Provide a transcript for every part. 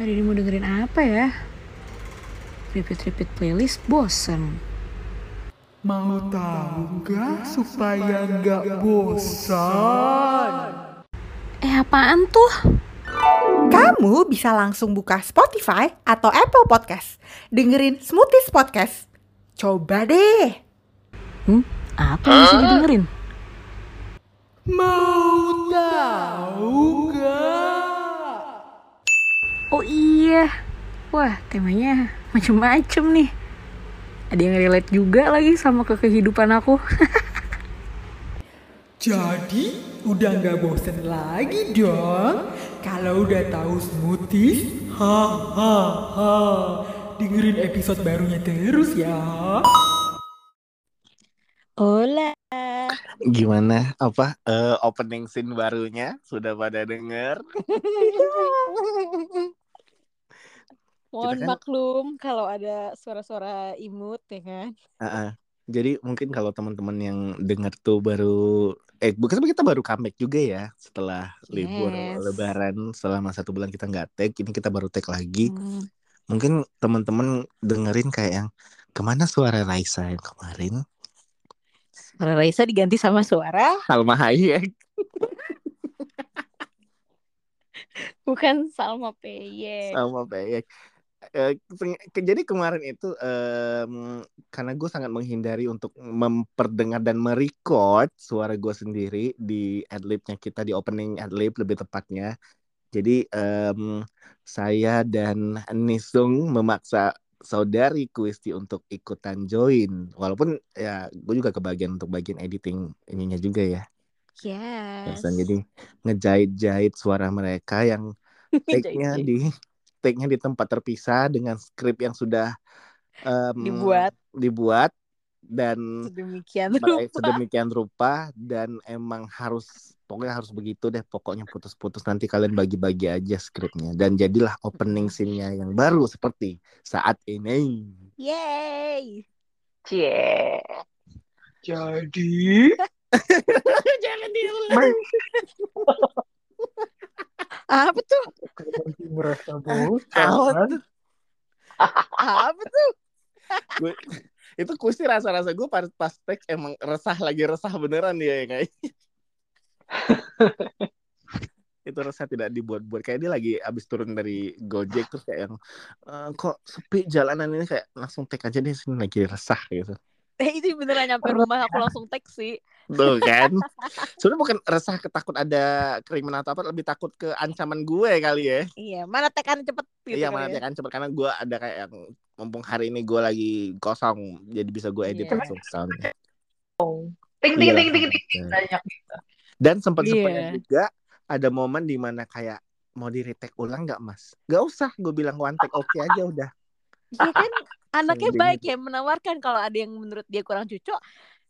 Hari ini mau dengerin apa ya? Repeat-repeat playlist bosen. Mau tahu nggak supaya nggak bosan? Eh apaan tuh? Kamu bisa langsung buka Spotify atau Apple Podcast. Dengerin Smoothies Podcast. Coba deh. Hmm? Apa yang bisa didengerin? Mau tahu nggak? Oh iya. Wah temanya macem-macem nih. Ada yang relate juga lagi sama ke kehidupan aku. Jadi udah nggak bosen lagi dong? Kalau udah tahu smoothies, ha ha ha. Dengerin episode barunya terus ya. Hola. Gimana apa eh, opening scene barunya sudah pada denger? Mohon kan- maklum kalau ada suara-suara imut ya kan. Heeh. Jadi mungkin kalau teman-teman yang denger tuh baru eh bukan kita baru comeback juga ya setelah libur Yes. lebaran selama satu bulan kita nggak tag ini kita baru tag lagi Hmm. mungkin teman-teman dengerin kayak yang ke mana suara Raisa yang kemarin Suara Raisa diganti sama suara Salma Hayek bukan Salma Peyek. sama Bayek Ke- jadi kemarin itu em, karena gue sangat menghindari untuk memperdengar dan merecord suara gue sendiri di adlibnya kita di opening adlib lebih tepatnya. Jadi em, saya dan Nisung memaksa saudari Kwisti untuk ikutan join. Walaupun ya gue juga kebagian untuk bagian editing ininya juga ya. Yes. Jadi ngejahit-jahit suara mereka yang take-nya di take-nya di tempat terpisah dengan skrip yang sudah em, Dibuat. dibuat dan sedemikian rupa. sedemikian rupa dan emang harus pokoknya harus begitu deh pokoknya putus-putus nanti kalian bagi-bagi aja skripnya dan jadilah opening scene-nya yang baru seperti saat ini Yeay. Cie. Jadi jangan dia Apa tuh? merasa Apa bosan. tuh? Apa tuh? Gue- itu kusti rasa-rasa gue pas pas tag emang resah lagi resah beneran dia ya kayak itu resah tidak dibuat-buat kayak dia lagi abis turun dari Gojek terus kayak yang "Eh, kok sepi jalanan ini kayak langsung tag aja deh sini lagi resah gitu Eh, itu beneran nyampe rumah aku langsung teks sih. Tuh kan sebenarnya bukan resah ketakut ada kriminal atau apa lebih takut ke ancaman gue kali ya Iya, mana tekan cepet gitu iya mana ya. cepet karena gue ada kayak yang mumpung hari ini gue lagi kosong jadi bisa gue edit Iya. langsung soundnya Ting Iya, ting ting ting langsung. ting banyak gitu. Dan sempat sempatnya Iya. juga ada momen di mana kayak mau di retake ulang nggak mas? Gak usah, gue bilang one take oke aja udah. Iya kan anaknya baik ya menawarkan kalau ada yang menurut dia kurang cocok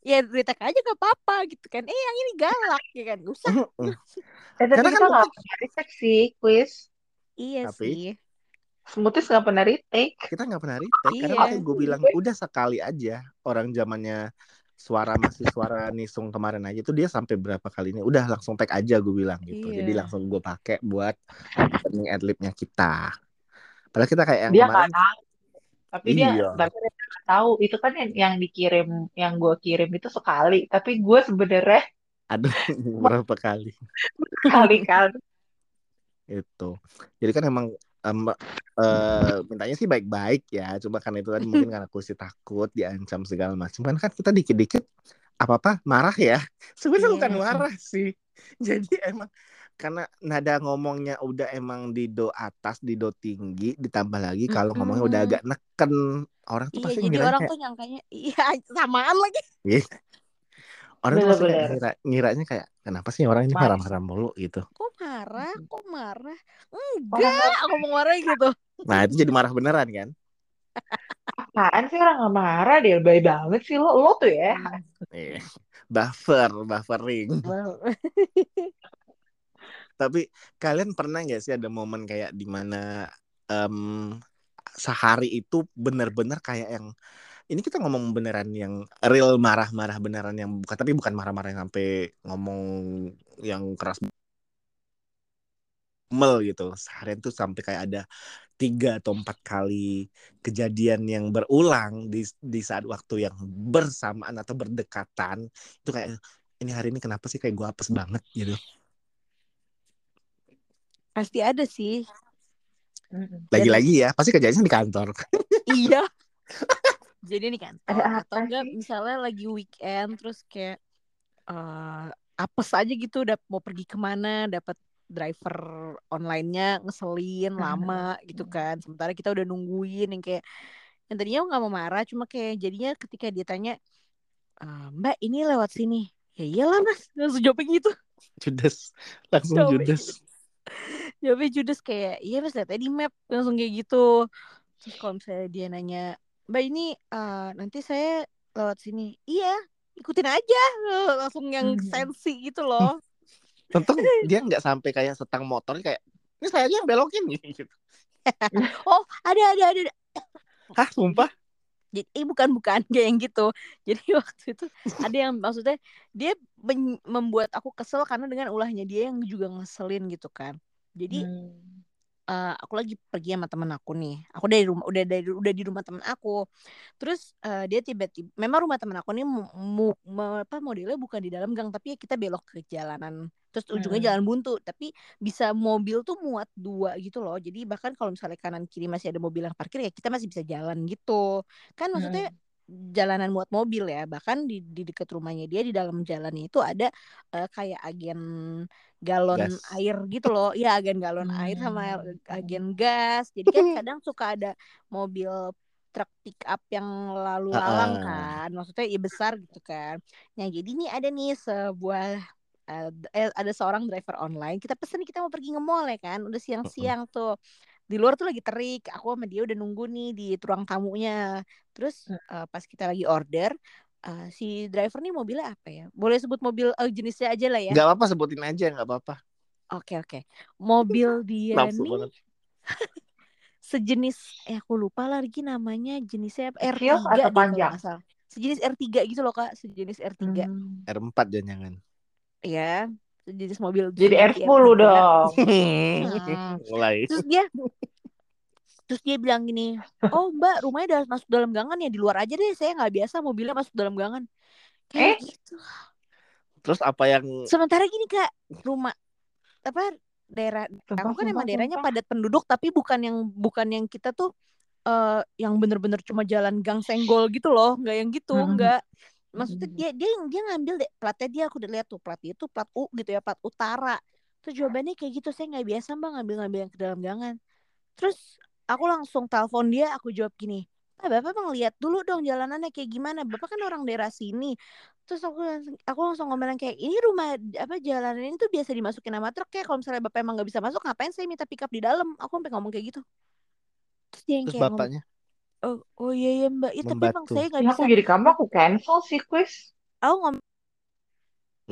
ya retek aja gak apa-apa gitu kan. Eh yang ini galak ya kan. Gak usah. Eh, tapi Karena kita kan nggak pernah retake sih, quiz. Iya Tapi- sih. Smoothies nggak pernah retake. Kita nggak pernah retake karena Iya. makanya gue bilang udah sekali aja. Orang zamannya suara masih suara nisung kemarin aja tuh dia sampai berapa kali ini udah langsung tag aja gue bilang gitu. Iya. Jadi langsung gue pakai buat opening adlibnya kita. Padahal kita kayak yang Dia kemarin tahu. Tapi dia, Iya. tapi dia nggak tahu. Itu kan yang, yang dikirim, yang gue kirim itu sekali. Tapi gue sebenarnya aduh berapa kali. kali-kali. itu jadi kan emang em, eh, mintanya sih baik-baik ya cuma kan itu tadi mungkin karena aku sih takut diancam segala macam kan kan kita dikit-dikit apa apa marah ya sebenarnya Iya. bukan marah sih jadi emang karena nada ngomongnya udah emang di do atas di do tinggi ditambah lagi kalau ngomongnya udah agak neken orang tuh Iya pasti jadi ngira orang kayak tuh nyangkanya iya samaan lagi. orang tuh pasti kayak Bener-bener. ngira ngiranya kayak kenapa sih orang ini marah-marah mulu gitu Kok marah? Kok marah? Enggak, aku mau marah gitu. nah itu jadi marah beneran kan Apaan sih orang nggak marah dia baik banget sih lo lo tuh ya. Iya. buffer buffering Tapi kalian pernah nggak sih ada momen kayak di mana em, sehari itu benar-benar kayak yang ini kita ngomong beneran yang real marah-marah beneran yang bukan tapi bukan marah-marah yang sampai ngomong yang keras mel gitu. Seharian tuh sampai kayak ada tiga atau empat kali kejadian yang berulang di di saat waktu yang bersamaan atau berdekatan. Itu kayak ini hari ini kenapa sih kayak gue apes banget? Gitu Pasti ada sih. Lagi-lagi ya pasti kejadiannya di kantor iya. Jadi nih kan. Ada Atau enggak sih? misalnya lagi weekend terus kayak eh apes aja gitu udah mau pergi ke mana dapat driver online-nya ngeselin lama gitu kan. Sementara kita udah nungguin yang kayak yang tadinya nggak mau marah cuma kayak jadinya ketika dia tanya "Eh, Mbak ini lewat sini. Ya iyalah mas, langsung jawabnya gitu. judes langsung judes Jawabnya judes kayak, iya mas lihat aja di map. Langsung kayak gitu. Terus kalau misalnya dia nanya, Mbak ini eh, nanti saya lewat sini. Iya, ikutin aja. Langsung yang Mhm. sensi gitu loh. untung dia nggak sampai kayak setang motor kayak ini saya aja yang belokin gitu Oh, ada, ada, ada. ada. hah sumpah Jadi, eh bukan, bukan. Kayak yang gitu. Jadi waktu itu ada yang maksudnya dia membuat aku kesel karena dengan ulahnya dia yang juga ngeselin gitu kan. Jadi Hmm. eh, aku lagi pergi sama temen aku nih. Aku dari rumah udah dari udah di rumah temen aku. Terus eh, dia tiba-tiba memang rumah temen aku nih mu- mu- apa modelnya bukan di dalam gang tapi ya kita belok ke jalanan. Terus ujungnya Hmm. jalan buntu, tapi bisa mobil tuh muat dua gitu loh. Jadi bahkan kalau misalnya kanan kiri masih ada mobil yang parkir ya kita masih bisa jalan gitu. Kan maksudnya jalanan muat mobil ya. Bahkan di di dekat rumahnya dia di dalam jalannya itu ada eh, kayak agen galon Gas. air gitu loh. Ya agen galon air sama Hmm. agen gas. Jadi kan kadang suka ada mobil truk pick up yang lalu lalang Ah. kan. Maksudnya ya besar gitu kan. Nah, jadi nih ada nih sebuah eh, ada seorang driver online. Kita pesen nih, kita mau pergi nge-mall ya kan. Udah siang-siang tuh. Di luar tuh lagi terik. Aku sama dia udah nunggu nih di ruang tamunya. Terus eh, pas kita lagi order, eh, si driver nih mobilnya apa ya? Boleh sebut mobil eh, jenisnya aja lah ya. nggak apa-apa sebutin aja nggak apa-apa Oke oke. Mobil dia nih sejenis eh aku lupa lagi namanya jenisnya apa? Kecil R3 atau panjang? Sejenis R3 gitu loh Kak, sejenis R3. Hmm. R4 jangan Ya, sejenis mobil Jadi Suzuki R10 R3. dong. Hmm. mulai Terus dia terus dia bilang gini, "Oh, Mbak, rumahnya udah masuk dalam gangan ya, di luar aja deh. Saya nggak biasa mobilnya masuk dalam gangan." Kayak gitu. terus apa yang Sementara gini Kak, rumah apa daerah Sumpah, aku kan sumpah, emang daerahnya sumpah. padat penduduk tapi bukan yang bukan yang kita tuh eh yang bener-bener cuma jalan gang senggol gitu loh nggak yang gitu Mhm. nggak maksudnya Mhm. dia dia dia ngambil deh platnya dia aku udah lihat tuh plat itu plat U gitu ya plat utara. Tuh jawabannya kayak gitu saya nggak biasa mbak ngambil-ngambil yang ke dalam gangan terus aku langsung telepon dia aku jawab gini ah bapak bang lihat dulu dong jalanannya kayak gimana? Bapak kan orang daerah sini. Terus aku langsung aku langsung ngomong kayak ini rumah apa jalanan ini tuh biasa dimasukin sama truk ya kalau misalnya bapak emang nggak bisa masuk ngapain saya minta pick up di dalam? Aku sampai ngomong kayak gitu. Terus dia yang terus kayak ngomong bapaknya oh, oh iya iya mbak ya, tapi emang Membantu. saya nggak Ya, bisa aku jadi kamu aku cancel sih quiz. aku ngomong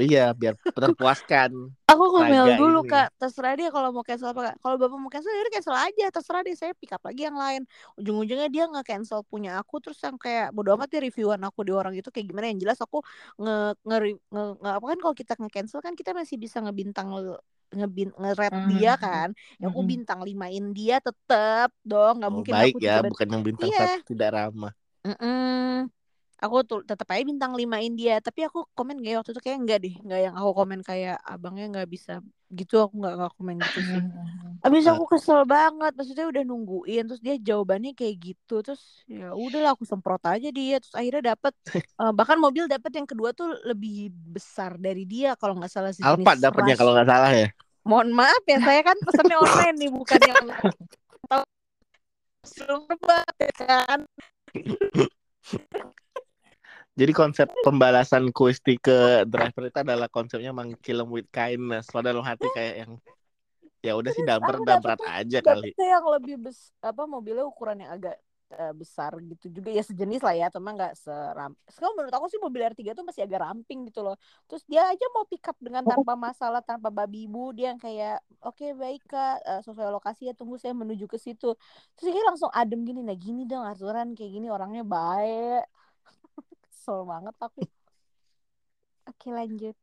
iya biar terpuaskan aku ngomel dulu ini. kak terserah dia kalau mau cancel apa Kak. kalau bapak mau cancel ya udah cancel aja terserah dia saya pick up lagi yang lain ujung-ujungnya dia nggak cancel punya aku terus yang kayak bodo amat dia reviewan aku di orang itu kayak gimana yang jelas aku nge nge, nge, nge- apa kan kalau kita nge cancel kan kita masih bisa ngebintang ngebin nge-rate Mhm. dia kan ya aku Mhm. bintang limain dia tetep dong nggak oh, mungkin baik aku ya bukan yang bintang Iya. satu tidak ramah Mm-mm. Aku tuh tetap aja bintang limain dia, tapi aku komen gak ya waktu itu kayak enggak deh, enggak yang aku komen kayak abangnya nggak bisa gitu, aku nggak nggak komen gitu sih. Mhm. Abis Ah. aku kesel banget, maksudnya udah nungguin, terus dia jawabannya kayak gitu, terus ya udahlah aku semprot aja dia, terus akhirnya dapet eh, bahkan mobil dapet yang kedua tuh lebih besar dari dia kalau nggak salah sejenis Alphard dapatnya kalau nggak salah ya Mohon maaf ya, saya kan pesannya online nih, bukan yang tahu Sumpah, ya kan. Jadi konsep pembalasan Kusti ke driver itu adalah konsepnya emang kill 'em with kindness. Padahal hati kayak yang ya udah sih damprat damprat dapetnya- aja kali. dapetnya yang lebih bes apa mobilnya ukuran yang agak eh, besar gitu juga ya sejenis lah ya cuma nggak seram sekarang menurut aku sih mobil R3 tuh masih agak ramping gitu loh terus dia aja mau pick up dengan tanpa masalah tanpa babi ibu dia yang kayak oke baik kak eh, sesuai lokasi ya tunggu saya menuju ke situ terus dia langsung adem gini nah gini dong aturan kayak gini orangnya baik kesel banget aku oke lanjut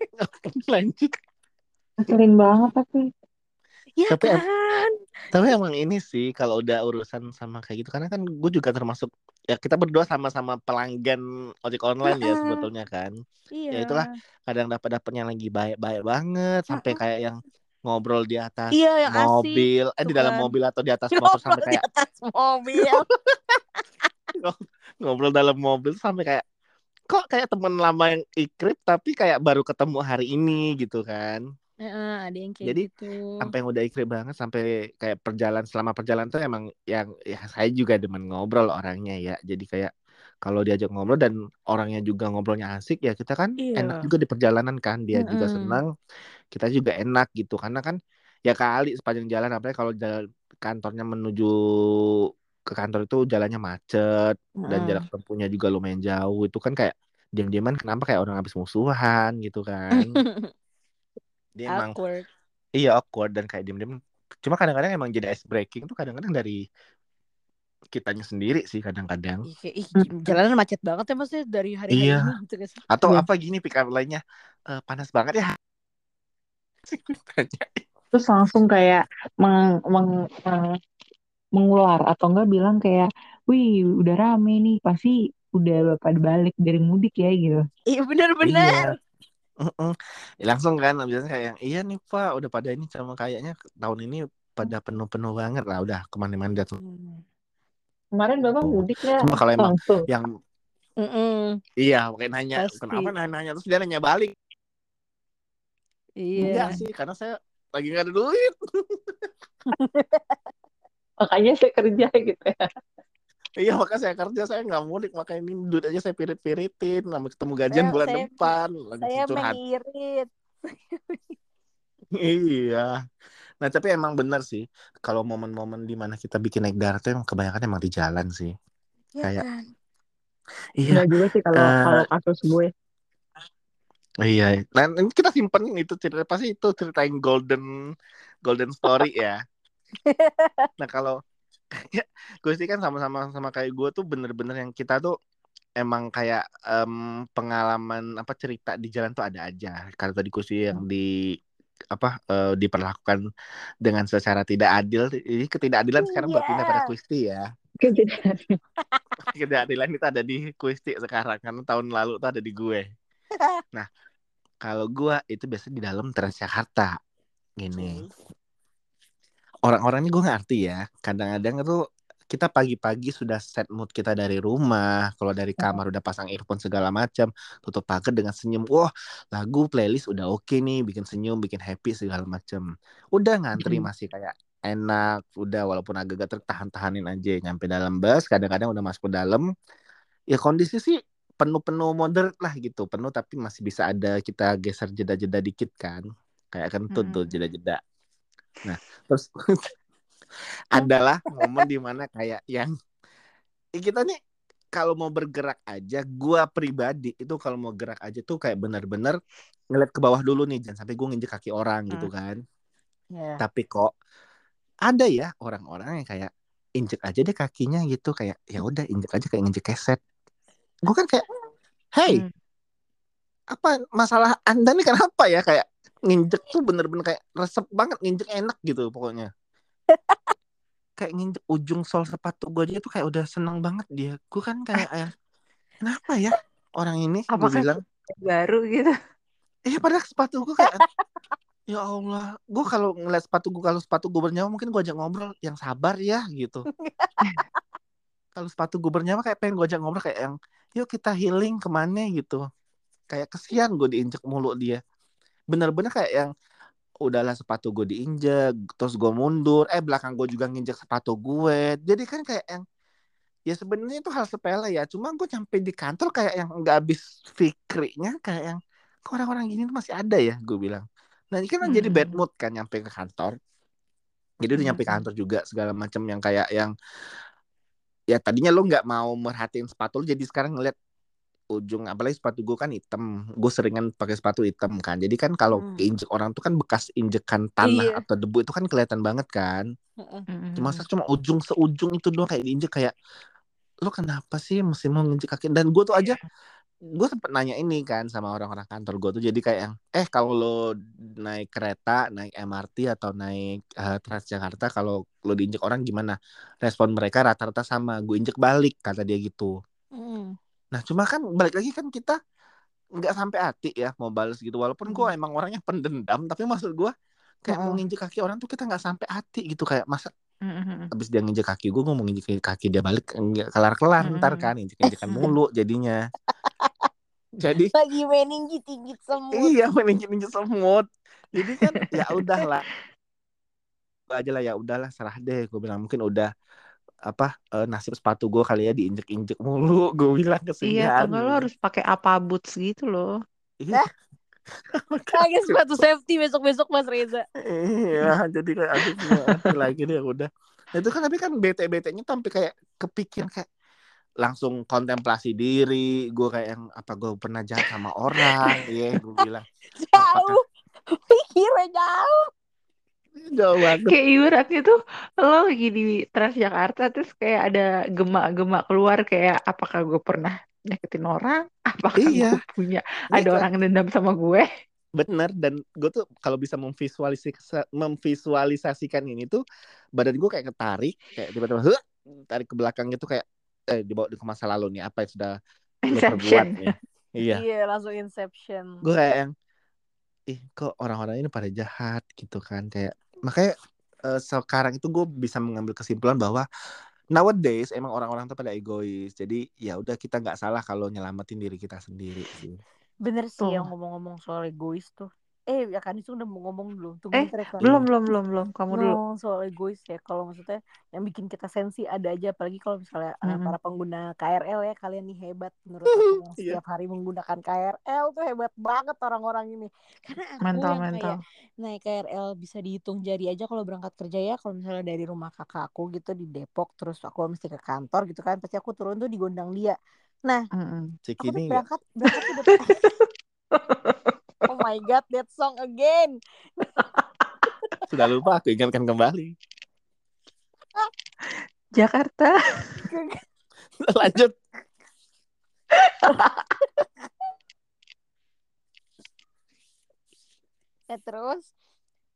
Lanjut. Ngeselin banget tapi. Ya Tapi em- kan? Tapi emang ini sih kalau udah urusan sama kayak gitu karena kan gue juga termasuk ya kita berdua sama-sama pelanggan ojek online ya sebetulnya kan. Iya. Ya itulah kadang dapat dapatnya lagi baik-baik banget sampai kayak yang ngobrol di atas Iya yang asik. mobil, eh di tuh dalam kan. mobil atau di atas motor sampai Ngobrol di kayak atas mobil. ngobrol dalam mobil sampai kayak kok kayak temen lama yang ikrip tapi kayak baru ketemu hari ini gitu kan. Heeh, ada yang kayak Jadi, gitu. sampai yang udah ikrip banget sampai kayak perjalanan selama perjalanan tuh emang yang ya saya juga demen ngobrol orangnya ya jadi kayak kalau diajak ngobrol dan orangnya juga ngobrolnya asik ya kita kan Iya. enak juga di perjalanan kan dia juga Mm-mm. senang kita juga enak gitu karena kan ya kali sepanjang jalan apalagi kalau jalan kantornya menuju ke kantor itu jalannya macet dan Mm-mm. jarak tempuhnya juga lumayan jauh itu kan kayak diam-diaman kenapa kayak orang habis musuhan gitu kan dia emang Awkward. Iya awkward dan kayak diem-diem. Cuma kadang-kadang emang jadi ice breaking tuh kadang-kadang dari kitanya sendiri sih kadang-kadang. Jalanan macet banget ya maksudnya dari hari-hari Iya. ini gitu guys. Atau Iya. apa gini pick up lainnya "Eh, panas banget ya. Terus langsung kayak meng, meng, meng- mengular atau enggak bilang kayak, wih udah rame nih pasti udah pada balik dari mudik ya gitu. Iya benar-benar. Iya. Ya, langsung kan biasanya kayak yang iya nih pak udah pada ini sama kayaknya tahun ini pada penuh-penuh banget lah udah ke mana-mana datang. Hmm. Kemarin bapak Oh. mudik ya Cuma kalau emang langsung. yang Mm-mm. iya kayak nanya Pasti. kenapa nanya terus dia nanya balik. Iya. Enggak sih karena saya lagi nggak ada duit. Makanya saya kerja gitu ya. Iya makanya saya kerja saya nggak mudik makanya ini duit aja saya pirit-piritin sampai ketemu gajian Saya- bulan saya- depan lagi Saya curhat. mengirit. Iya. Nah tapi emang benar sih kalau momen-momen di mana kita bikin naik darat tuh emang kebanyakan emang di jalan sih. Ya Kayak- kan? Iya. Enggak juga sih kalau Eh, kalau kasus gue. Iya. Nah kita simpen itu cerita pasti itu ceritain golden golden story ya. Nah kalau kayak gue sih kan sama-sama sama kayak gue tuh bener-bener yang kita tuh emang kayak em, pengalaman apa cerita di jalan tuh ada aja. Kalau tadi gue sih yang di apa eh, diperlakukan dengan secara tidak adil. Ini ketidakadilan sekarang berpindah pada Iya. Kuisti ya. Kejadian. Ketidakadilan itu ada di Kuisti sekarang karena tahun lalu tuh ada di gue. Nah kalau gue itu biasanya di dalam Transjakarta gini. Orang-orang ini gue ngerti ya. Kadang-kadang itu kita pagi-pagi sudah set mood kita dari rumah kalau dari kamar udah pasang earphone segala macam tutup pagar dengan senyum wah lagu playlist udah oke nih bikin senyum bikin happy segala macam. Udah ngantri Hmm. masih kayak enak udah walaupun agak-agak tertahan-tahanin aja nyampe dalam bus kadang-kadang udah masuk ke dalam. Ya kondisi sih penuh-penuh moderate lah gitu penuh tapi masih bisa ada kita geser jeda-jeda dikit kan. Kayak kentut tuh Mm-mm. jeda-jeda nah terus adalah momen di mana kayak yang eh, kita nih kalau mau bergerak aja gua pribadi itu kalau mau gerak aja tuh kayak bener-bener ngeliat ke bawah dulu nih jangan sampai gue nginjek kaki orang gitu kan. Ya. tapi kok ada ya orang-orang yang kayak injek aja deh kakinya gitu kayak ya udah injek aja kayak nginjek keset. Gue kan kayak hey Hmm. apa masalah anda nih? Kenapa ya? Kayak nginjek tuh bener-bener kayak resep banget nginjek enak gitu pokoknya. Kayak nginjek ujung sol sepatu gue aja tuh kayak udah seneng banget dia. Gue kan kayak eh, kenapa ya orang ini? Gue bilang. Baru gitu. eh padahal sepatu gue kayak ya Allah gue kalau ngeliat sepatu gue kalau sepatu gue bernyawa mungkin gue ajak ngobrol. Yang sabar ya gitu. Kalau sepatu gue bernyawa kayak pengen gue ajak ngobrol kayak yang yuk kita healing ke mana? gitu. Kayak kesian gue diinjek mulu dia bener-bener kayak yang udahlah sepatu gue diinjek terus gue mundur. Eh belakang gue juga nginjek sepatu gue. Jadi kan kayak yang ya sebenarnya itu hal sepele ya. Cuma gue sampai di kantor kayak yang nggak habis fikrinya kayak yang kok orang-orang gini tuh masih ada ya? Gue bilang. Nah ini kan Hmm. jadi bad mood kan nyampe ke kantor. Jadi udah nyampe Hmm. kantor juga segala macam yang kayak yang ya tadinya lo nggak mau merhatiin sepatu lo jadi sekarang ngeliat ujung apalagi sepatu gue kan hitam gue seringan pakai sepatu hitam kan jadi kan kalau Hmm. keinjek orang tuh kan bekas injekan tanah Iya. atau debu itu kan kelihatan banget kan Heeh. cuma cuma ujung seujung itu doang kayak diinjek kayak lo kenapa sih mesti mau nginjek kaki dan gue tuh aja gue sempet nanya ini kan sama orang-orang kantor gue tuh jadi kayak yang eh kalau lo naik kereta naik MRT atau naik uh, Transjakarta kalau lo diinjek orang gimana respon mereka rata-rata sama gue injek balik kata dia gitu Mm. Nah cuma kan balik lagi kan kita nggak sampai hati ya mau balas gitu. Walaupun gue emang orangnya pendendam tapi maksud gue kayak mau nginjek kaki orang tuh kita nggak sampai hati gitu. Kayak masa Mm-mm. abis dia nginjek kaki gue gue mau nginjek kaki dia balik nggak kelar-kelar ntar kan injek injekan mulu jadinya. Jadi Lagi meninggi tinggi semut. iya meninggi-tinggi semut. Jadi kan ya udahlah. Aja lah ya udahlah serah deh. Gue bilang mungkin udah apa eh, nasib sepatu gue kali ya diinjek-injek mulu gue bilang Iya, kesedihan atau enggak lo harus pakai apa boots gitu loh. Iya. Lagi sepatu safety besok-besok Mas Reza. iya jadi kayak aduh lagi deh udah Nah, itu kan tapi kan bete-betenya tuh sampai kayak kepikiran kayak langsung kontemplasi diri gue kayak yang apa gue pernah jahat sama orang ya gue bilang Jauh. Pikirnya jauh. Jauh banget Kayak ibaratnya tuh lo lagi di Transjakarta terus kayak ada gemak-gemak keluar kayak apakah gue pernah nyakitin orang? Apakah Iya. gue punya Iya ada kan? orang dendam sama gue? bener dan gue tuh kalau bisa memvisualisasi memvisualisasikan ini tuh badan gue kayak ketarik kayak tiba-tiba "Huh!" tarik ke belakang gitu kayak eh dibawa ke masa lalu nih apa yang sudah lo perbuat Inception. nih iya Iya, langsung inception. gue kayak yang ih kok orang-orang ini pada jahat gitu kan kayak makanya eh, sekarang itu gue bisa mengambil kesimpulan bahwa nowadays emang orang-orang tuh pada egois jadi ya udah kita nggak salah kalau nyelamatin diri kita sendiri sih Bener sih Tuh. yang ngomong-ngomong soal egois tuh. Eh, ya kan itu udah mau ngomong belum? Tunggu Eh, bentar ya. Belum, belum, belum, belum. Kamu dulu. ngomong soal egois ya kalau maksudnya yang bikin kita sensi ada aja apalagi kalau misalnya eh, Mm-mm. para pengguna KRL ya kalian nih hebat menurut aku yang Iya. setiap hari menggunakan KRL tuh hebat banget orang-orang ini karena aku Mental, yang mental. kayak naik KRL bisa dihitung jari aja kalau berangkat kerja ya kalau misalnya dari rumah kakak aku gitu di Depok terus aku mesti ke kantor gitu kan pasti aku turun tuh di Gondang Dia nah aku tuh Cikini nggak berangkat berangkat oh my god that song again sudah lupa aku ingatkan kembali Jakarta. lanjut Ya terus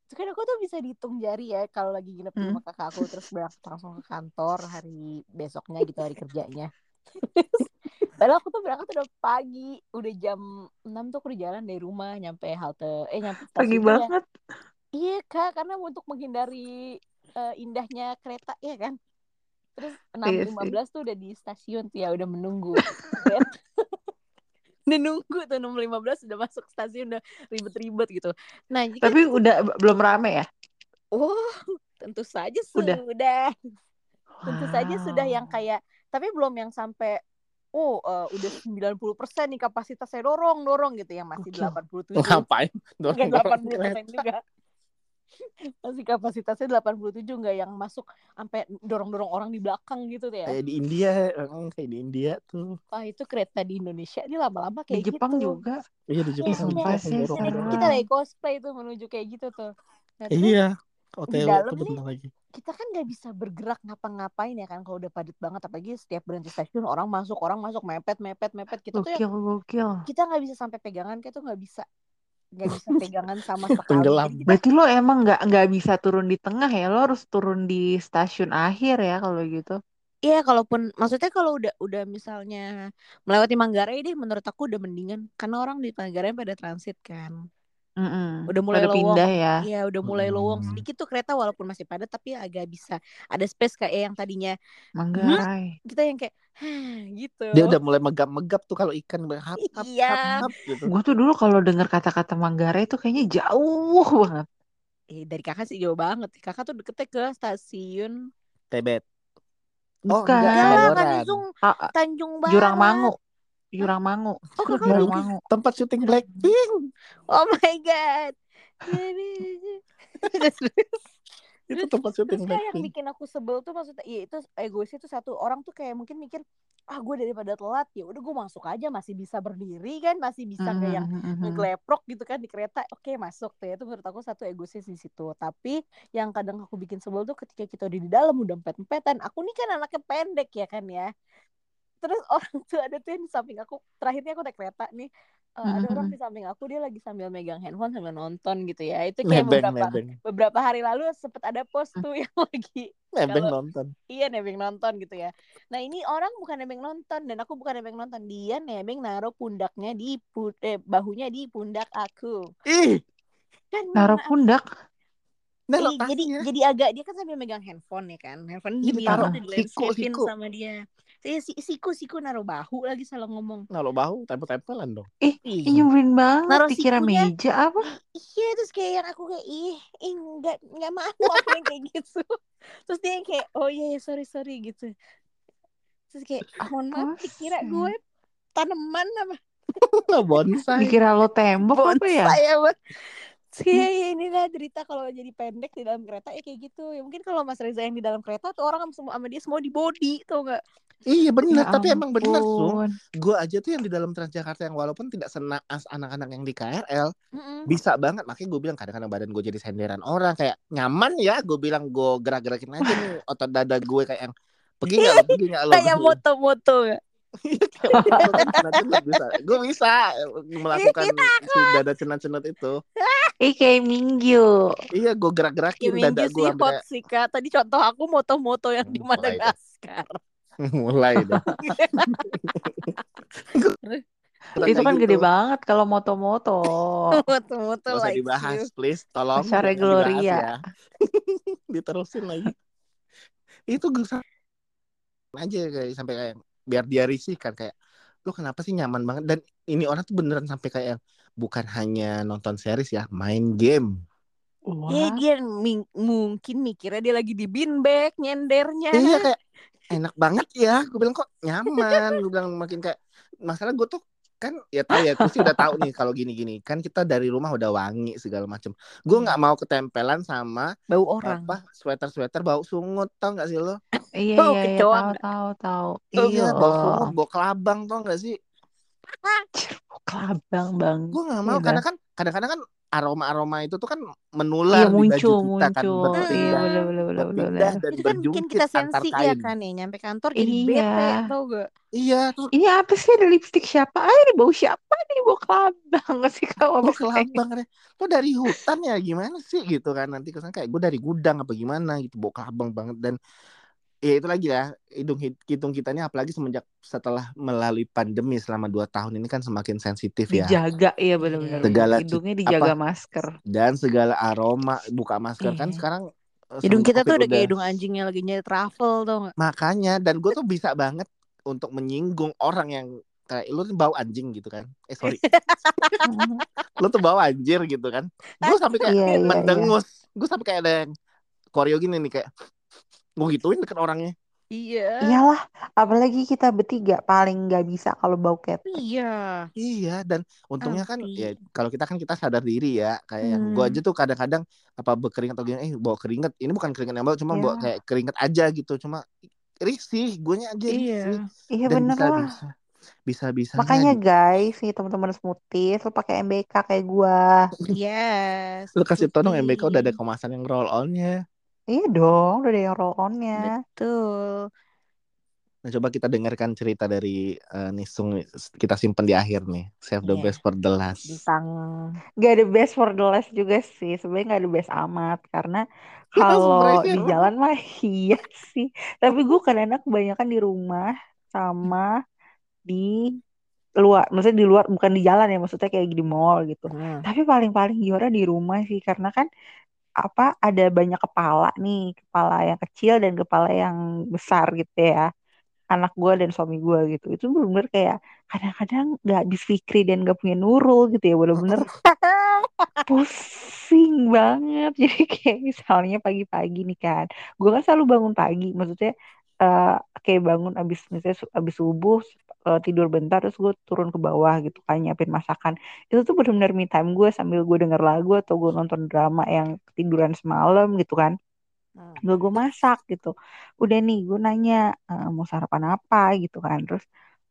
itu kan aku tuh bisa dihitung jari ya kalau lagi nginep di Hmm. rumah kakak aku terus berangkat langsung ke kantor hari besoknya gitu hari kerjanya. Padahal aku tuh berangkat udah pagi, udah jam 6 tuh aku udah jalan dari rumah nyampe halte eh nyampe Pagi ya. banget. Iya kak, karena untuk menghindari eh, indahnya kereta ya kan. Terus Iya sih. 6.15 tuh udah di stasiun tuh ya udah menunggu. kan. udah nunggu tuh 6.15 udah masuk stasiun udah ribet-ribet gitu. Nah, jadi kan Tapi udah belum rame ya? Oh, tentu saja Udah. sudah. Tentu saja sudah yang kayak tapi belum yang sampai oh eh, udah 90% nih kapasitasnya dorong dorong gitu yang masih Gokil. 87. ngapain Enggak dorong-dorong 80% kereta juga. Masih kapasitasnya 87 enggak yang masuk sampai dorong-dorong orang di belakang gitu tuh ya. kayak di India eh, kayak di India tuh Wah, itu kereta di Indonesia ini lama-lama Di kayak Jepang gitu. juga. iya di Iya, Jepang sih, dorong Ini serem. kita lagi cosplay tuh menuju kayak gitu tuh. Nah, iya di OTW dalam nih bentar lagi kita kan nggak bisa bergerak ngapa-ngapain ya kan kalau udah padat banget apalagi setiap berhenti stasiun orang masuk orang masuk mepet mepet mepet kita tuh ya Gokil, gokil. kita nggak bisa sampai pegangan kayak tuh nggak bisa nggak bisa pegangan sama sekali Tenggelam. Kita Berarti lo emang nggak nggak bisa turun di tengah ya? Lo harus turun di stasiun akhir ya kalau gitu. Iya, kalaupun maksudnya kalau udah udah misalnya melewati Manggarai deh, menurut aku udah mendingan karena orang di Manggarai pada transit kan. Mm-mm. Udah mulai Pada lowong. pindah ya. Iya, udah mulai lowong Hmm. sedikit tuh kereta walaupun masih padat tapi agak bisa ada space kayak yang tadinya Manggarai. kita yang kayak gitu. dia udah mulai megap-megap tuh kalau ikan berhap hap Iya. hap hap gitu Gue tuh dulu kalau dengar kata-kata Manggarai tuh kayaknya jauh banget. Eh, dari kakak sih jauh banget. Kakak tuh deketnya ke stasiun Tebet Oh, Bukan. enggak, ya. Tanjung Tanjung Barat. Jurang Mangu. Jurang Mangu. Oh, kakak Jurang lagi- Mangu. tempat syuting Blackpink. Oh my god. itu tempat syuting Terus kayak yang Blackpink. bikin aku sebel tuh maksudnya iya itu egoisnya tuh satu orang tuh kayak mungkin mikir ah gue daripada telat ya udah gue masuk aja masih bisa berdiri kan masih bisa kayak yang Mhm, mhm, mhm. ngegleprok gitu kan di kereta. Oke masuk tuh ya itu menurut aku satu egoisnya di situ. Tapi yang kadang aku bikin sebel tuh ketika kita udah di dalam udah empet empetan aku nih kan anaknya pendek ya kan ya terus orang tuh ada tuh yang di samping aku. Terakhirnya aku naik kereta nih. Eh, ada orang Mm-mm. di samping aku dia lagi sambil megang handphone sambil nonton gitu ya. Itu kayak nebeng beberapa nebeng. beberapa hari lalu sempet ada post tuh yang lagi nebeng Kalau- nonton. iya nebeng nonton gitu ya. Nah ini orang bukan nebeng nonton dan aku bukan nebeng nonton. Dia nebeng naruh pundaknya di pu- eh, bahunya di pundak aku. Ih! Kan Naruh mana- pundak. nah Iya, letaknya jadi jadi agak dia kan sambil megang handphone ya kan. Handphone Iya, di ditaruh. di sama dia saya si, siku siku naruh bahu lagi salah ngomong naruh bahu tempel-tempelan dong Ih, Ih. ih, nyebelin banget. Naruh Dikira sikunya. meja apa? iya terus kayak yang aku kayak ih ih nggak nggak mau aku yang kayak gitu terus dia yang kayak oh iya ya sorry sorry gitu terus kayak mohon maaf dikira gue tanaman apa bonsai Dikira lo tembok apa ya? bonsai apa Terus kayak ya inilah cerita kalau jadi pendek di dalam kereta ya kayak gitu. Ya mungkin kalau Mas Reza yang di dalam kereta tuh orang semua sama dia semua di body tuh nggak? Iya bener. Ya tapi emang sung ampun. gue aja tuh yang di dalam Transjakarta yang walaupun tidak senaas anak-anak yang di KRL Mm-mm. bisa banget. Makanya gue bilang kadang-kadang badan gue jadi senderan orang. Kayak nyaman ya gue bilang gue gerak-gerakin aja nih otot dada gue kayak yang pergi nggak pergi nggak lo? Kayak moto-moto ya bisa. Gue bisa melakukan si dada cenat-cenat itu Ih, kayak Minggu. iya gue gerak-gerakin dada minggu gue hot sih kak Tadi contoh aku moto-moto yang di. Madagaskar mulai deh Itu kan gede banget kalau moto-moto. Moto-moto usah like dibahas you please tolong dibahas Gloria. ya. diterusin lagi itu gue aja kayak sampai kayak biar dia risih kan kayak lu kenapa sih nyaman banget? Dan ini orang tuh beneran sampai kayak bukan hanya nonton series ya main game. Wah. Ya dia mi- mungkin mikirnya dia lagi di beanbag nyendernya. Iya kayak enak banget ya. Gue bilang kok nyaman? Gue bilang makin kayak masalah gue tuh kan ya tahu ya pasti udah tahu nih kalau gini-gini kan kita dari rumah udah wangi segala macem gue nggak mau ketempelan sama Bau orang apa sweater-sweater bau sungut tau gak sih lo Iya, Bau iya, iya, tahu, nggak? tahu, tahu. iya bau sungut bau kelabang tau gak sih Kelabang, Bang. gue nggak mau Iya, karena Bang. kan kadang-kadang kan aroma-aroma itu tuh kan menular Iya, di baju muncul, kita kan muncul. Iya, berpindah bener, bener, bener, bener, berpindah bener. dan Itu kan bikin kita sensi ya kan nih Nyampe kantor jadi Iya. bete tau gak iya terus Ini apa sih ada lipstick siapa? Ah, ini bau siapa nih? Bau kelabang nggak sih habis kayak kelabang kan lo dari hutan ya gimana sih gitu kan nanti kesan kayak gue dari gudang apa gimana gitu bau kelabang banget dan ya itu lagi ya hidung hitung kita ini apalagi semenjak setelah melalui pandemi selama dua tahun ini kan semakin sensitif ya. Dijaga ya benar-benar Segala hidungnya dijaga apa? masker. dan segala aroma buka masker kan Iya. sekarang eh, Hidung kita tuh udah kayak hidung anjing yang lagi nyari travel gak makanya dan gue tuh bisa banget untuk menyinggung orang yang kayak lu tuh bau anjing gitu kan. Eh sorry. Lu tuh bau anjir gitu kan. Gue sampai kayak Iya, iya, iya. mendengus. Gue sampai kayak ada yang koreo gini nih kayak gue gituin deket orangnya. Iya. Iyalah apalagi kita bertiga paling nggak bisa kalau bau ketek Iya. Iya dan untungnya kan ya kalau kita kan kita sadar diri ya kayak yang gue Hmm. aja tuh kadang-kadang apa berkeringat atau gini eh bawa keringet ini bukan keringet yang bau cuma Iya. bawa kayak keringet aja gitu cuma risih gue aja Iya. risih. Iya dan bener bisa lah. bisa bisa bisa makanya guys nih teman-teman smoothies lo pakai MBK kayak gua. Yes. Lu kasih tau dong Putih. MBK udah ada kemasan yang roll onnya iya dong udah ada yang roll onnya Betul. Nah, coba kita dengarkan cerita dari eh, Nisung kita simpen di akhir nih. Save the Iya. best for the last. Tentang Gak ada best for the last juga sih. Sebenarnya gak ada best amat. Karena Lu langsung kalau di jalan mah iya sih. Tapi gue kadang-kadang kebanyakan di rumah sama di luar. Maksudnya di luar bukan di jalan ya. Maksudnya kayak di mall gitu. Hmm. tapi paling-paling Giora di rumah sih. Karena kan apa ada banyak kepala nih kepala yang kecil dan kepala yang besar gitu ya. Anak gue dan suami gue gitu. Itu bener-bener kayak kadang-kadang nggak Fikri dan gak punya Nurul gitu ya. Bener-bener pusing banget. Jadi kayak misalnya pagi-pagi nih kan gue kan selalu bangun pagi. Maksudnya eh, kayak bangun abis misalnya abis subuh eh, tidur bentar terus gue turun ke bawah gitu kan nyiapin masakan. Itu tuh benar-benar me time gue sambil gue denger lagu atau gue nonton drama yang tiduran semalam gitu kan. Hmm. gue gue masak gitu. Udah nih gue nanya "Eh, mau sarapan apa? gitu kan. Terus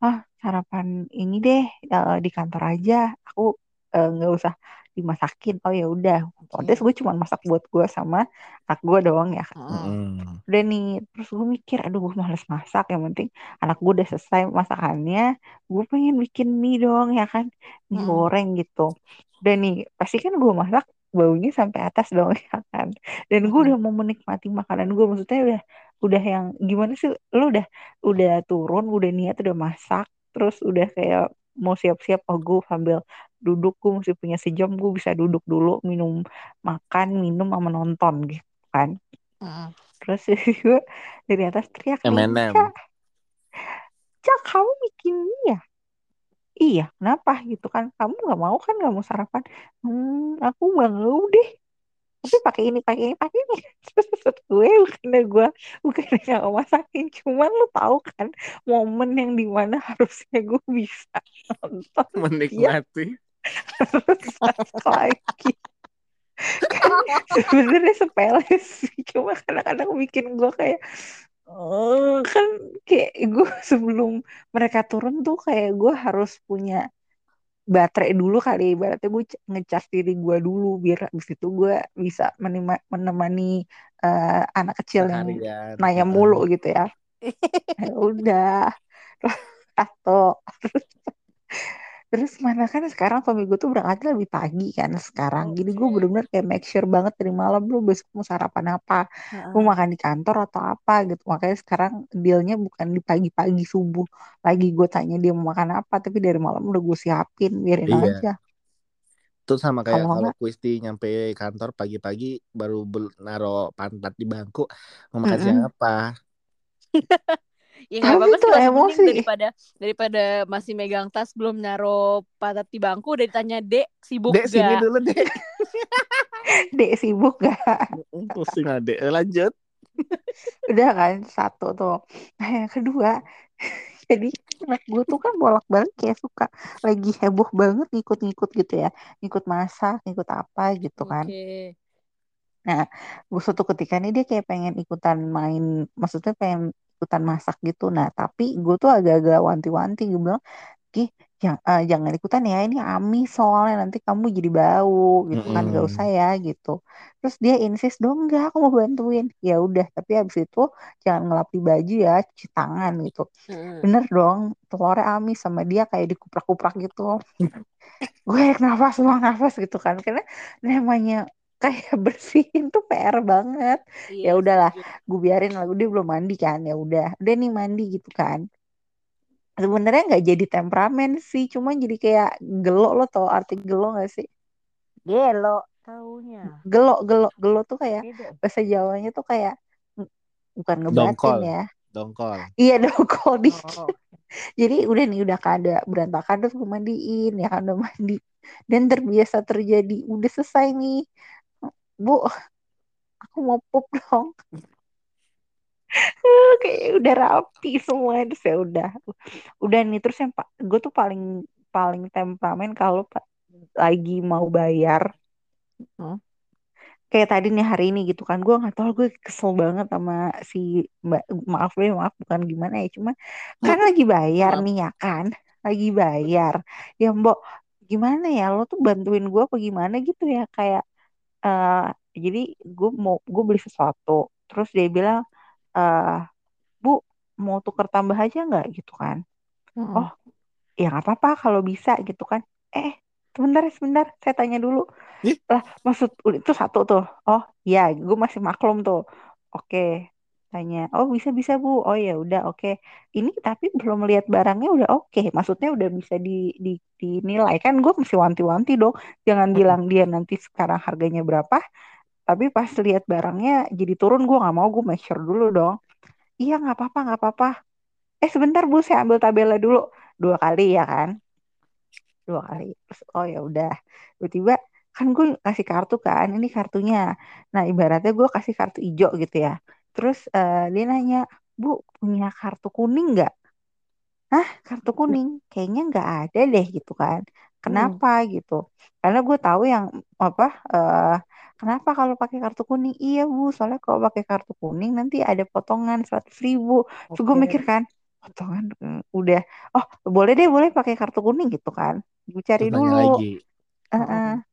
ah sarapan ini deh eh, di kantor aja. Aku eh, nggak usah dimasakin oh ya udah Oke. otomatis gue cuma masak buat gue sama anak gue doang ya Heeh. Mm-mm. udah nih terus gue mikir aduh gue males masak yang penting anak gue udah selesai masakannya gue pengen bikin mie dong ya kan mie Mm-mm. goreng gitu dan nih pasti kan gue masak baunya sampai atas dong ya kan dan gue Mm-mm. udah mau menikmati makanan gue maksudnya udah udah yang gimana sih lu udah udah turun udah niat udah masak terus udah kayak mau siap-siap oh gue sambil duduk gue masih punya sejam gue bisa duduk dulu minum makan minum sama nonton gitu kan. Heeh. terus gue dari atas teriak M&M. Cak Cak kamu bikin mie ya? Iya kenapa? Gitu kan. Kamu nggak mau kan nggak mau sarapan? Hmm aku nggak mau deh tapi pakai ini pakai ini pakai ini terus maksud gue bukannya gue bukannya nggak masakin cuman lu tahu kan momen yang di mana harusnya gue bisa nonton Menikmati. harus lagi kan sebenarnya sepele sih cuma kadang-kadang bikin gue kayak eh, kan kayak gue sebelum mereka turun tuh kayak gue harus punya baterai dulu kali. Ibaratnya gue ngecas diri gue dulu biar abis itu gue bisa menima- menemani eh, anak kecil yang nanya mulu gitu ya. Ya udah. Atau terus terus mana kan sekarang suami gue tuh berangkatnya lebih pagi kan sekarang jadi gue bener-bener kayak make sure banget dari malam lu besok mau sarapan apa Heeh. mau makan di kantor atau apa gitu makanya sekarang dealnya bukan di pagi-pagi subuh lagi gue tanya dia mau makan apa tapi dari malam udah gue siapin biarin Iya. aja Itu sama kayak kalau kalau Kristi nyampe kantor pagi-pagi baru naro pantat di bangku mau makan mm-mm. siapa? Ya nggak tapi apa-apa sih tuh masih mending emosi daripada daripada masih megang tas belum naro pantat di bangku udah ditanya dek sibuk Dek sini gak? dulu dek. dek sibuk gak Pusing lah dek. Lanjut. udah kan satu tuh nah yang kedua jadi anak gue tuh kan bolak-balik kayak suka lagi heboh banget ngikut-ngikut gitu ya ngikut masak ngikut apa gitu kan Oke. nah gue suatu ketika nih dia kayak pengen ikutan main maksudnya pengen ikutan masak gitu. Nah tapi gue tuh agak-agak wanti-wanti gue bilang Ki, jang- eh, jangan ikutan ya ini amis soalnya nanti kamu jadi bau gitu kan. Gak usah ya gitu. Terus dia insist dong enggak aku mau bantuin. Ya udah tapi abis itu jangan ngelap di baju ya cuci tangan gitu. Bener dong telurnya amis sama dia kayak dikuprak-kuprak gitu. Gue nafas buang nafas gitu kan. Karena namanya kayak bersihin tuh PR banget ya Iya udahlah setuju. gue biarin lagu dia belum mandi kan ya udah udah nih mandi gitu kan sebenarnya nggak jadi temperamen sih cuma jadi kayak gelo lo tau arti gelo gak sih Gelo taunya. gelo gelo gelo tuh kayak Beda. bahasa Jawanya tuh kayak bukan ngebatin Dongkol. ya Dongkol. iya dongkol dikit Oh. jadi udah nih udah kada berantakan terus gue mandiin ya kan udah mandi dan terbiasa terjadi udah selesai nih bu aku mau pup dong. Kayak udah rapi semua terus ya udah. Udah nih terus yang pak gue tuh paling paling temperamen kalau lagi mau bayar. Hmm. kayak tadi nih hari ini gitu kan gue nggak tahu gue kesel banget sama si mbak maaf deh maaf bukan gimana ya cuma kan lagi bayar nih ya kan? Lagi bayar. Ya mbok gimana ya lo tuh bantuin gue apa gimana gitu ya kayak eh jadi gue mau gue beli sesuatu. Terus dia bilang eh bu mau tuker tambah aja nggak? Gitu kan. Heeh. oh ya nggak apa-apa kalau bisa gitu kan. Eh sebentar sebentar saya tanya dulu. Ih. lah maksud itu satu tuh. Oh ya gue masih maklum tuh. Oke tanya oh bisa bisa bu. Oh ya udah oke. Ini tapi belum lihat barangnya udah oke. Maksudnya udah bisa di, di dinilai. Kan gue masih wanti-wanti dong. Jangan bilang dia nanti sekarang harganya berapa tapi pas lihat barangnya jadi turun. Gue nggak mau gue make sure dulu dong. Iya nggak apa-apa nggak apa-apa. Eh sebentar bu saya ambil tabelnya dulu. Dua kali ya kan? Dua kali. Terus oh ya udah. Tiba-tiba kan gue kasih kartu kan ini kartunya. Nah ibaratnya gue kasih kartu hijau gitu ya terus eh, dia nanya bu punya kartu kuning nggak? Hah? Kartu kuning? Kayaknya nggak ada deh gitu kan. Kenapa? gitu. Karena gue tahu yang apa eh kenapa kalau pakai kartu kuning? Iya bu soalnya kalau pakai kartu kuning nanti ada potongan seratus ribu. Terus gue mikir kan potongan eh, udah. Oh boleh deh boleh pakai kartu kuning gitu kan. Gue cari Terus dulu. lagi. Heeh.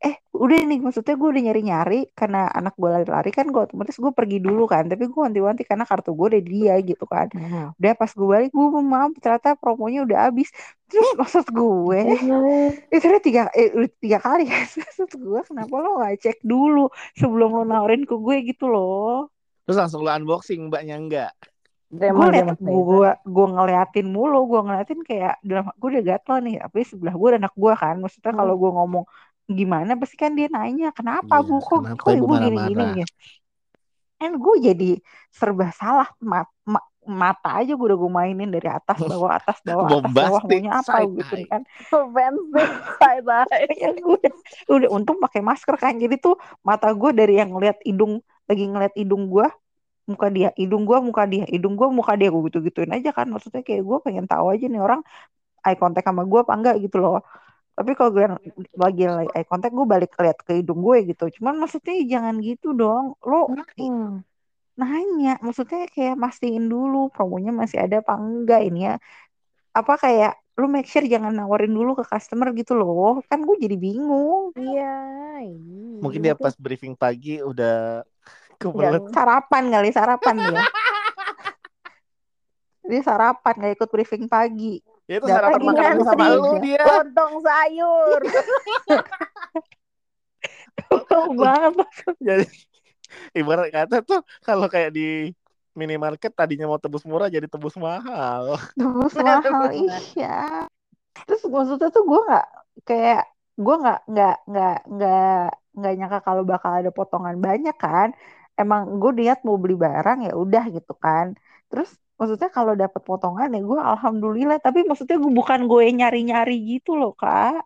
Eh udah nih maksudnya gue udah nyari-nyari karena anak gue lari-lari kan gue otomatis gue pergi dulu kan. Tapi gue wanti-wanti karena kartu gue udah dia gitu kan. Hmm. udah pas gue balik gue maaf ternyata promonya udah habis. Terus maksud gue itu udah tiga eh, udah tiga kali kan. Maksud gue kenapa lo gak cek dulu sebelum lo nawarin ke gue gitu loh. Terus langsung lo unboxing mbaknya enggak? gue liat gue gue ngeliatin mulu gue ngeliatin kayak dalam gue udah gatel nih tapi sebelah gue ada anak gue kan. Maksudnya kalau gue ngomong gimana pasti kan dia nanya kenapa Iya, bu? Kok kenapa kok ibu ibu gini gini marah-marah? gitu. Kan gue jadi serba salah Ma- ma- mata aja gue udah gue mainin dari atas bawah atas bawah atas bawah Bombastic maunya apa side gitu eye. kan. Fanfic side-eye. ya gue udah, udah untung pakai masker kan. Jadi tuh mata gue dari yang ngeliat hidung lagi ngeliat hidung gue muka dia hidung gue muka dia hidung gue muka dia gue gitu gituin aja kan. Maksudnya kayak gue pengen tahu aja nih orang eye contact sama gue apa enggak gitu loh tapi kalau gue lagi lagi eye contact gue balik lihat ke hidung gue gitu. Cuman maksudnya jangan gitu dong. Lo Hmm. nanya maksudnya kayak mastiin dulu promonya masih ada apa enggak ini ya. Apa kayak lu make sure jangan nawarin dulu ke customer gitu loh. Kan gue jadi bingung. Iya. Mungkin dia pas briefing pagi udah kebelet. sarapan kali sarapan dia. Dia sarapan nggak ikut briefing pagi. Ya itu Dapat sarapan makan sama lu dia. Lontong sayur. Tau banget Jadi ibarat kata tuh kalau kayak di minimarket tadinya mau tebus murah jadi tebus mahal. tebus mahal mahal. iya terus maksudnya tuh gue nggak kayak gue nggak nggak nggak nggak nggak nyangka kalau bakal ada potongan banyak kan emang gue niat mau beli barang ya udah gitu kan terus maksudnya kalau dapat potongan ya gue alhamdulillah tapi maksudnya gue bukan gue yang nyari-nyari gitu loh kak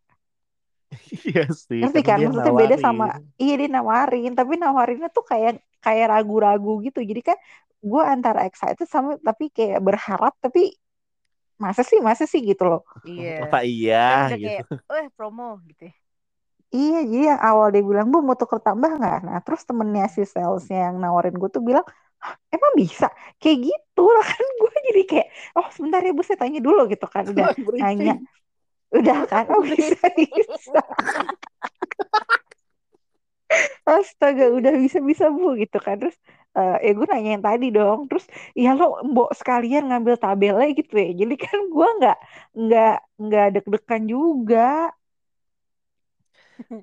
Iya sih. ngerti karena kan dia maksudnya beda sama nawarin. iya dia nawarin tapi nawarinnya tuh kayak kayak ragu-ragu gitu jadi kan gue antara excited sama tapi kayak berharap tapi masa sih masa sih gitu loh Iya. Apa iya Udah gitu. kayak, eh promo gitu ya. Iya, jadi yang awal dia bilang, Bu mau tuker tambah nggak? Nah, terus temennya si salesnya yang nawarin gue tuh bilang, "Hah, emang bisa? Kayak gitu lah kan gue jadi kayak, oh sebentar ya Bu saya tanya dulu gitu kan. Udah nanya, udah kan, oh bisa, bisa. Astaga, udah bisa-bisa Bu gitu kan. Terus eh ya gue nanya yang tadi dong. Terus ya lo mbok sekalian ngambil tabelnya gitu ya. Jadi kan gue nggak nggak nggak deg-degan juga.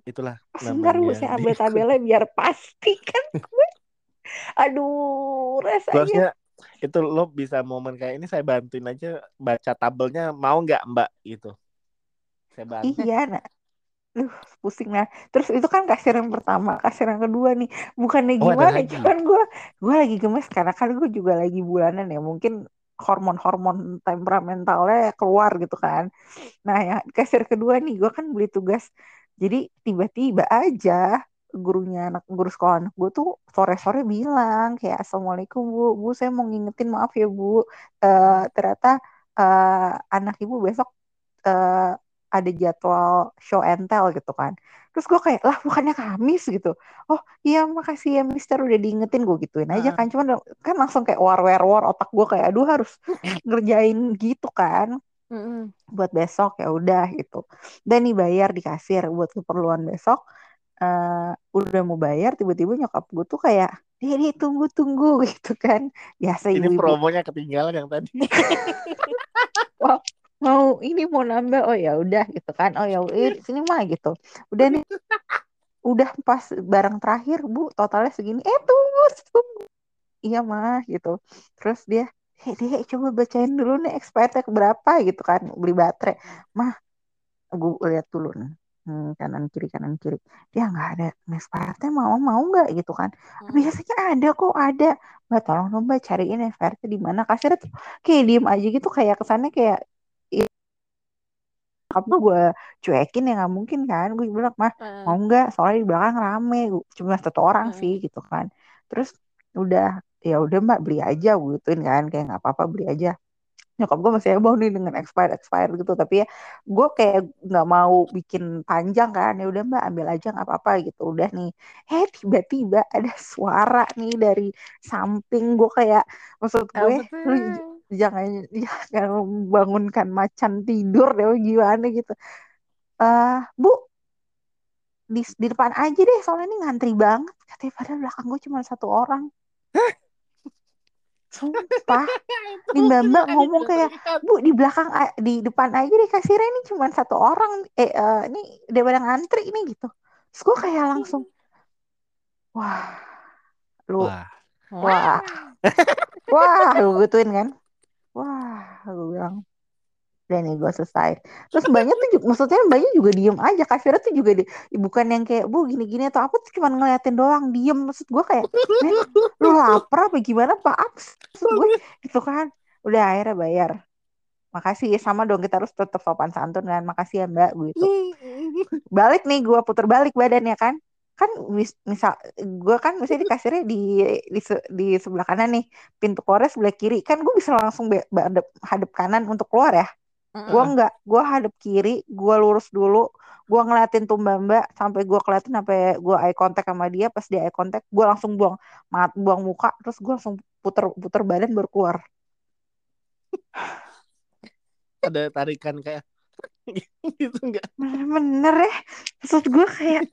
Itulah Sebentar Bu saya ambil tabelnya biar pasti kan gue. Aduh, rasanya. harusnya itu lo bisa momen kayak ini saya bantuin aja baca tabelnya mau nggak mbak gitu. Saya bantu. Iya, nah. Duh, pusing nah. Terus itu kan kasir yang pertama, kasir yang kedua nih. Bukannya Oh, gimana, cuman gue gue lagi gemes karena kan gue juga lagi bulanan ya. Mungkin hormon-hormon temperamentalnya keluar gitu kan. Nah, ya kasir kedua nih, gue kan beli tugas. Jadi tiba-tiba aja gurunya anak guru sekolah anak gue tuh sore-sore bilang kayak assalamualaikum bu, bu saya mau ngingetin maaf ya bu, Eh ternyata eh, anak ibu besok eh, ada jadwal show and tell gitu kan. Terus gue kayak lah bukannya Kamis gitu. Oh iya makasih ya Mister udah diingetin gue gituin aja kan. Cuman kan langsung kayak war war war otak gue kayak aduh harus ngerjain gitu kan Mm-mm. buat besok ya udah gitu. Dan nih bayar di kasir buat keperluan besok. Eh udah mau bayar tiba-tiba nyokap gue tuh kayak Dede tunggu tunggu gitu kan. Biasa Ini ibu-ibu. promonya ketinggalan yang tadi. mau ini mau nambah oh ya udah gitu kan. Oh ya eh, sini mah gitu. Udah nih udah pas barang terakhir bu totalnya segini. Eh tunggu tunggu. Iya mah gitu. Terus dia hei deh coba bacain dulu nih expirednya berapa gitu kan. Beli baterai. Mah gue lihat dulu nih Hmm, kanan kiri kanan kiri. Dia nggak ada expirednya mau mau nggak gitu kan? Biasanya ada kok ada. Mbak tolong dong mbak cariin expirednya di mana? Kasirnya tuh kayak diem aja gitu kayak kesannya kayak apa gue cuekin ya nggak mungkin kan? Gue bilang mah Eh, mau nggak? Soalnya di belakang rame cuma satu orang Mm-mm. sih gitu kan. Terus udah ya udah mbak beli aja gue gituin kan kayak nggak apa-apa beli aja nyokap gue masih heboh nih dengan expired expired gitu. Tapi ya gue kayak nggak mau bikin panjang kan. Ya udah mbak ambil aja nggak apa-apa gitu. Udah nih. Eh tiba-tiba ada suara nih dari samping gue kayak maksud gue lu jangan jangan membangunkan macan tidur deh gimana gitu. Eh bu di, di depan aja deh soalnya ini ngantri banget. Katanya padahal belakang gue cuma satu orang sumpah di mbak mbak ngomong kayak bu di belakang di depan aja deh kasirnya ini cuma satu orang eh eh, ini daripada ngantri ini gitu terus gue kayak langsung wah lu Wah, wah wah gue gituin kan wah gue bilang udah nih gue selesai. Terus mbaknya tuh juga, maksudnya mbaknya juga diem aja kasirnya tuh juga di, bukan yang kayak bu gini-gini atau apa tuh cuma ngeliatin doang diem. Maksud gue kayak "Men, lu lapar apa gimana pak? Aps?" maksud gue gitu kan. Udah akhirnya bayar. Makasih sama dong kita harus tetap sopan santun kan. Makasih ya mbak gitu. Balik nih gue puter balik badannya kan. Kan mis- misal gue kan misalnya di kasirnya di di, se- di sebelah kanan nih. Pintu keluarnya sebelah kiri. Kan gue bisa langsung be- be- hadap, hadap kanan untuk keluar ya gue enggak gue hadap kiri gue lurus dulu gue ngeliatin tuh mbak mbak sampai gue kelihatan sampai gue eye contact sama dia pas dia eye contact gue langsung buang mat buang muka terus gue langsung puter puter badan baru keluar. Ada tarikan kayak gitu enggak? bener-bener ya. Maksud gue kayak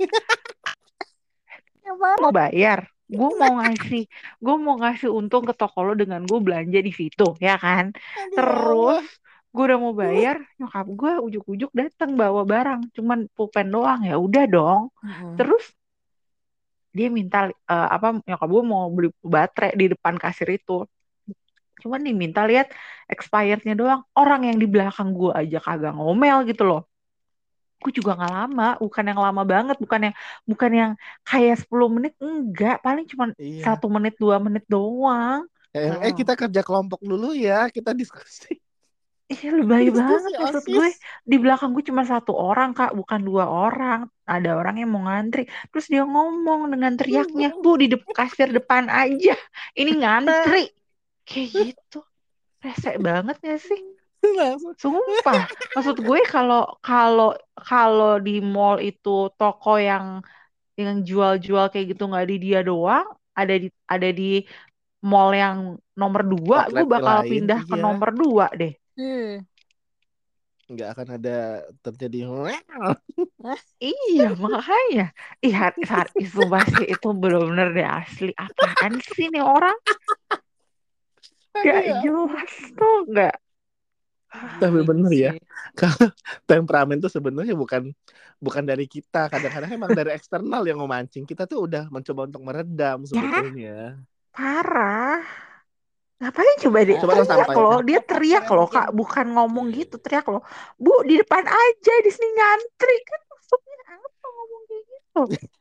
mau bayar gue mau ngasih gue mau ngasih untung ke toko lo dengan gue belanja di situ ya kan? Terus gue udah mau bayar nyokap gue ujuk-ujuk datang bawa barang. Cuman pulpen doang ya udah dong. Terus dia minta eh, apa nyokap gue mau beli baterai di depan kasir itu. Cuman diminta lihat expirednya doang. Orang yang di belakang gue aja kagak ngomel gitu loh. Gue juga nggak lama bukan yang lama banget bukan yang bukan yang kayak 10 menit enggak. Paling cuma Iya. satu menit dua menit doang. Eh, eh, kita kerja kelompok dulu ya, kita diskusi. Iya lebay banget maksud OSIS. gue. Di belakang gue cuma satu orang kak bukan dua orang. Ada orang yang mau ngantri. Terus dia ngomong dengan teriaknya bu di dep- kasir depan aja. Ini ngantri. Kayak gitu. Resek banget gak sih? Sumpah. Maksud gue kalau kalau kalau di mall itu toko yang yang jual-jual kayak gitu nggak di dia doang ada di ada di mall yang nomor dua gue bakal lain, pindah ke nomor dua deh Hmm. nggak akan ada terjadi. Iya makanya. Iya saat itu pasti itu bener-bener deh asli. Apaan sih nih orang? Gak jelas tuh Gak tapi bener ya. kalau temperamen tuh sebenarnya bukan bukan dari kita. Kadang-kadang emang dari eksternal yang memancing. Kita tuh udah mencoba untuk meredam sebetulnya. Parah Ngapain coba dia? Coba lo teriak sampaikan. loh Dia teriak loh kak. Bukan ngomong gitu Teriak loh. Bu di depan aja Di sini ngantri. Kan maksudnya apa ngomong kayak gitu?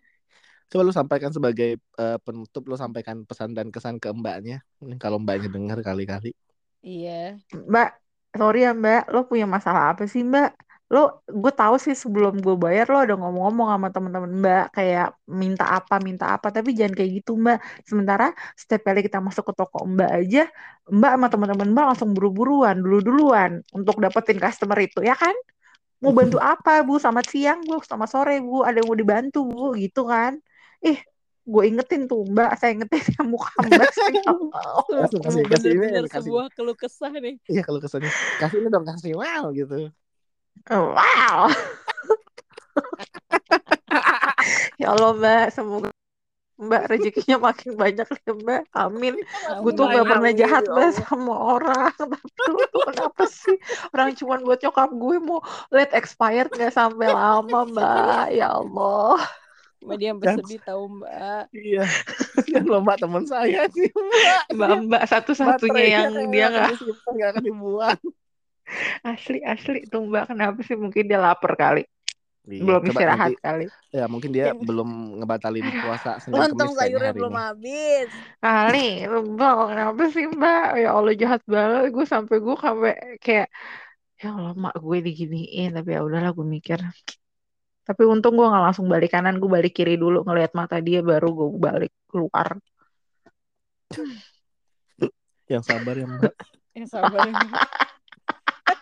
Coba lu sampaikan sebagai eh, penutup lu sampaikan pesan dan kesan ke mbaknya. Kalau mbaknya dengar kali-kali. Iya. Mbak, sorry ya Mbak, lo punya masalah apa sih Mbak? Lo, gue tahu sih sebelum gue bayar lo udah ngomong-ngomong sama temen-temen Mbak kayak minta apa minta apa, tapi jangan kayak gitu Mbak. Sementara setiap kali kita masuk ke toko Mbak aja, Mbak sama temen-temen Mbak langsung buru-buruan, dulu-duluan untuk dapetin customer itu, ya kan? Mau bantu apa Bu? Selamat siang Bu, selamat sore Bu, ada yang mau dibantu Bu, gitu kan? Ih, gue ingetin tuh Mbak, saya ingetin ya muka Mbak. saya, oh, kasih kasih ini kasih sebuah keluh kesah nih. iya kalau kesannya kasih ini dong kasih wow gitu Wow. ya Allah Mbak, semoga Mbak rezekinya makin banyak ya Mbak. Amin. Gue tuh gak pernah amin, jahat ya Mbak sama orang. Tapi lu tuh kenapa sih? Orang cuman buat nyokap gue mau let expired gak sampai lama Mbak. Ya Allah. Mbak dia sampai Dan- sedih tahu Mbak. iya kan lo mbak teman saya sih mbak Mbak Mbak satu-satunya yang dia nggak gak nggak akan dibuang asli asli tuh Mbak. Kenapa sih? Mungkin dia lapar kali. Iya, Belum coba istirahat nanti- kali. ya mungkin dia belum ngebatalin puasa Senin Untung sayurnya belum ini. habis. kali Mbak kenapa sih Mbak ya Allah jahat banget gue sampai gue sampai kayak ya Allah mak gue diginiin tapi ya udahlah gue mikir tapi untung gue nggak langsung balik kanan gue balik kiri dulu ngelihat mata dia baru gue balik keluar yang sabar ya mbak Ya sabar ya. Mbak.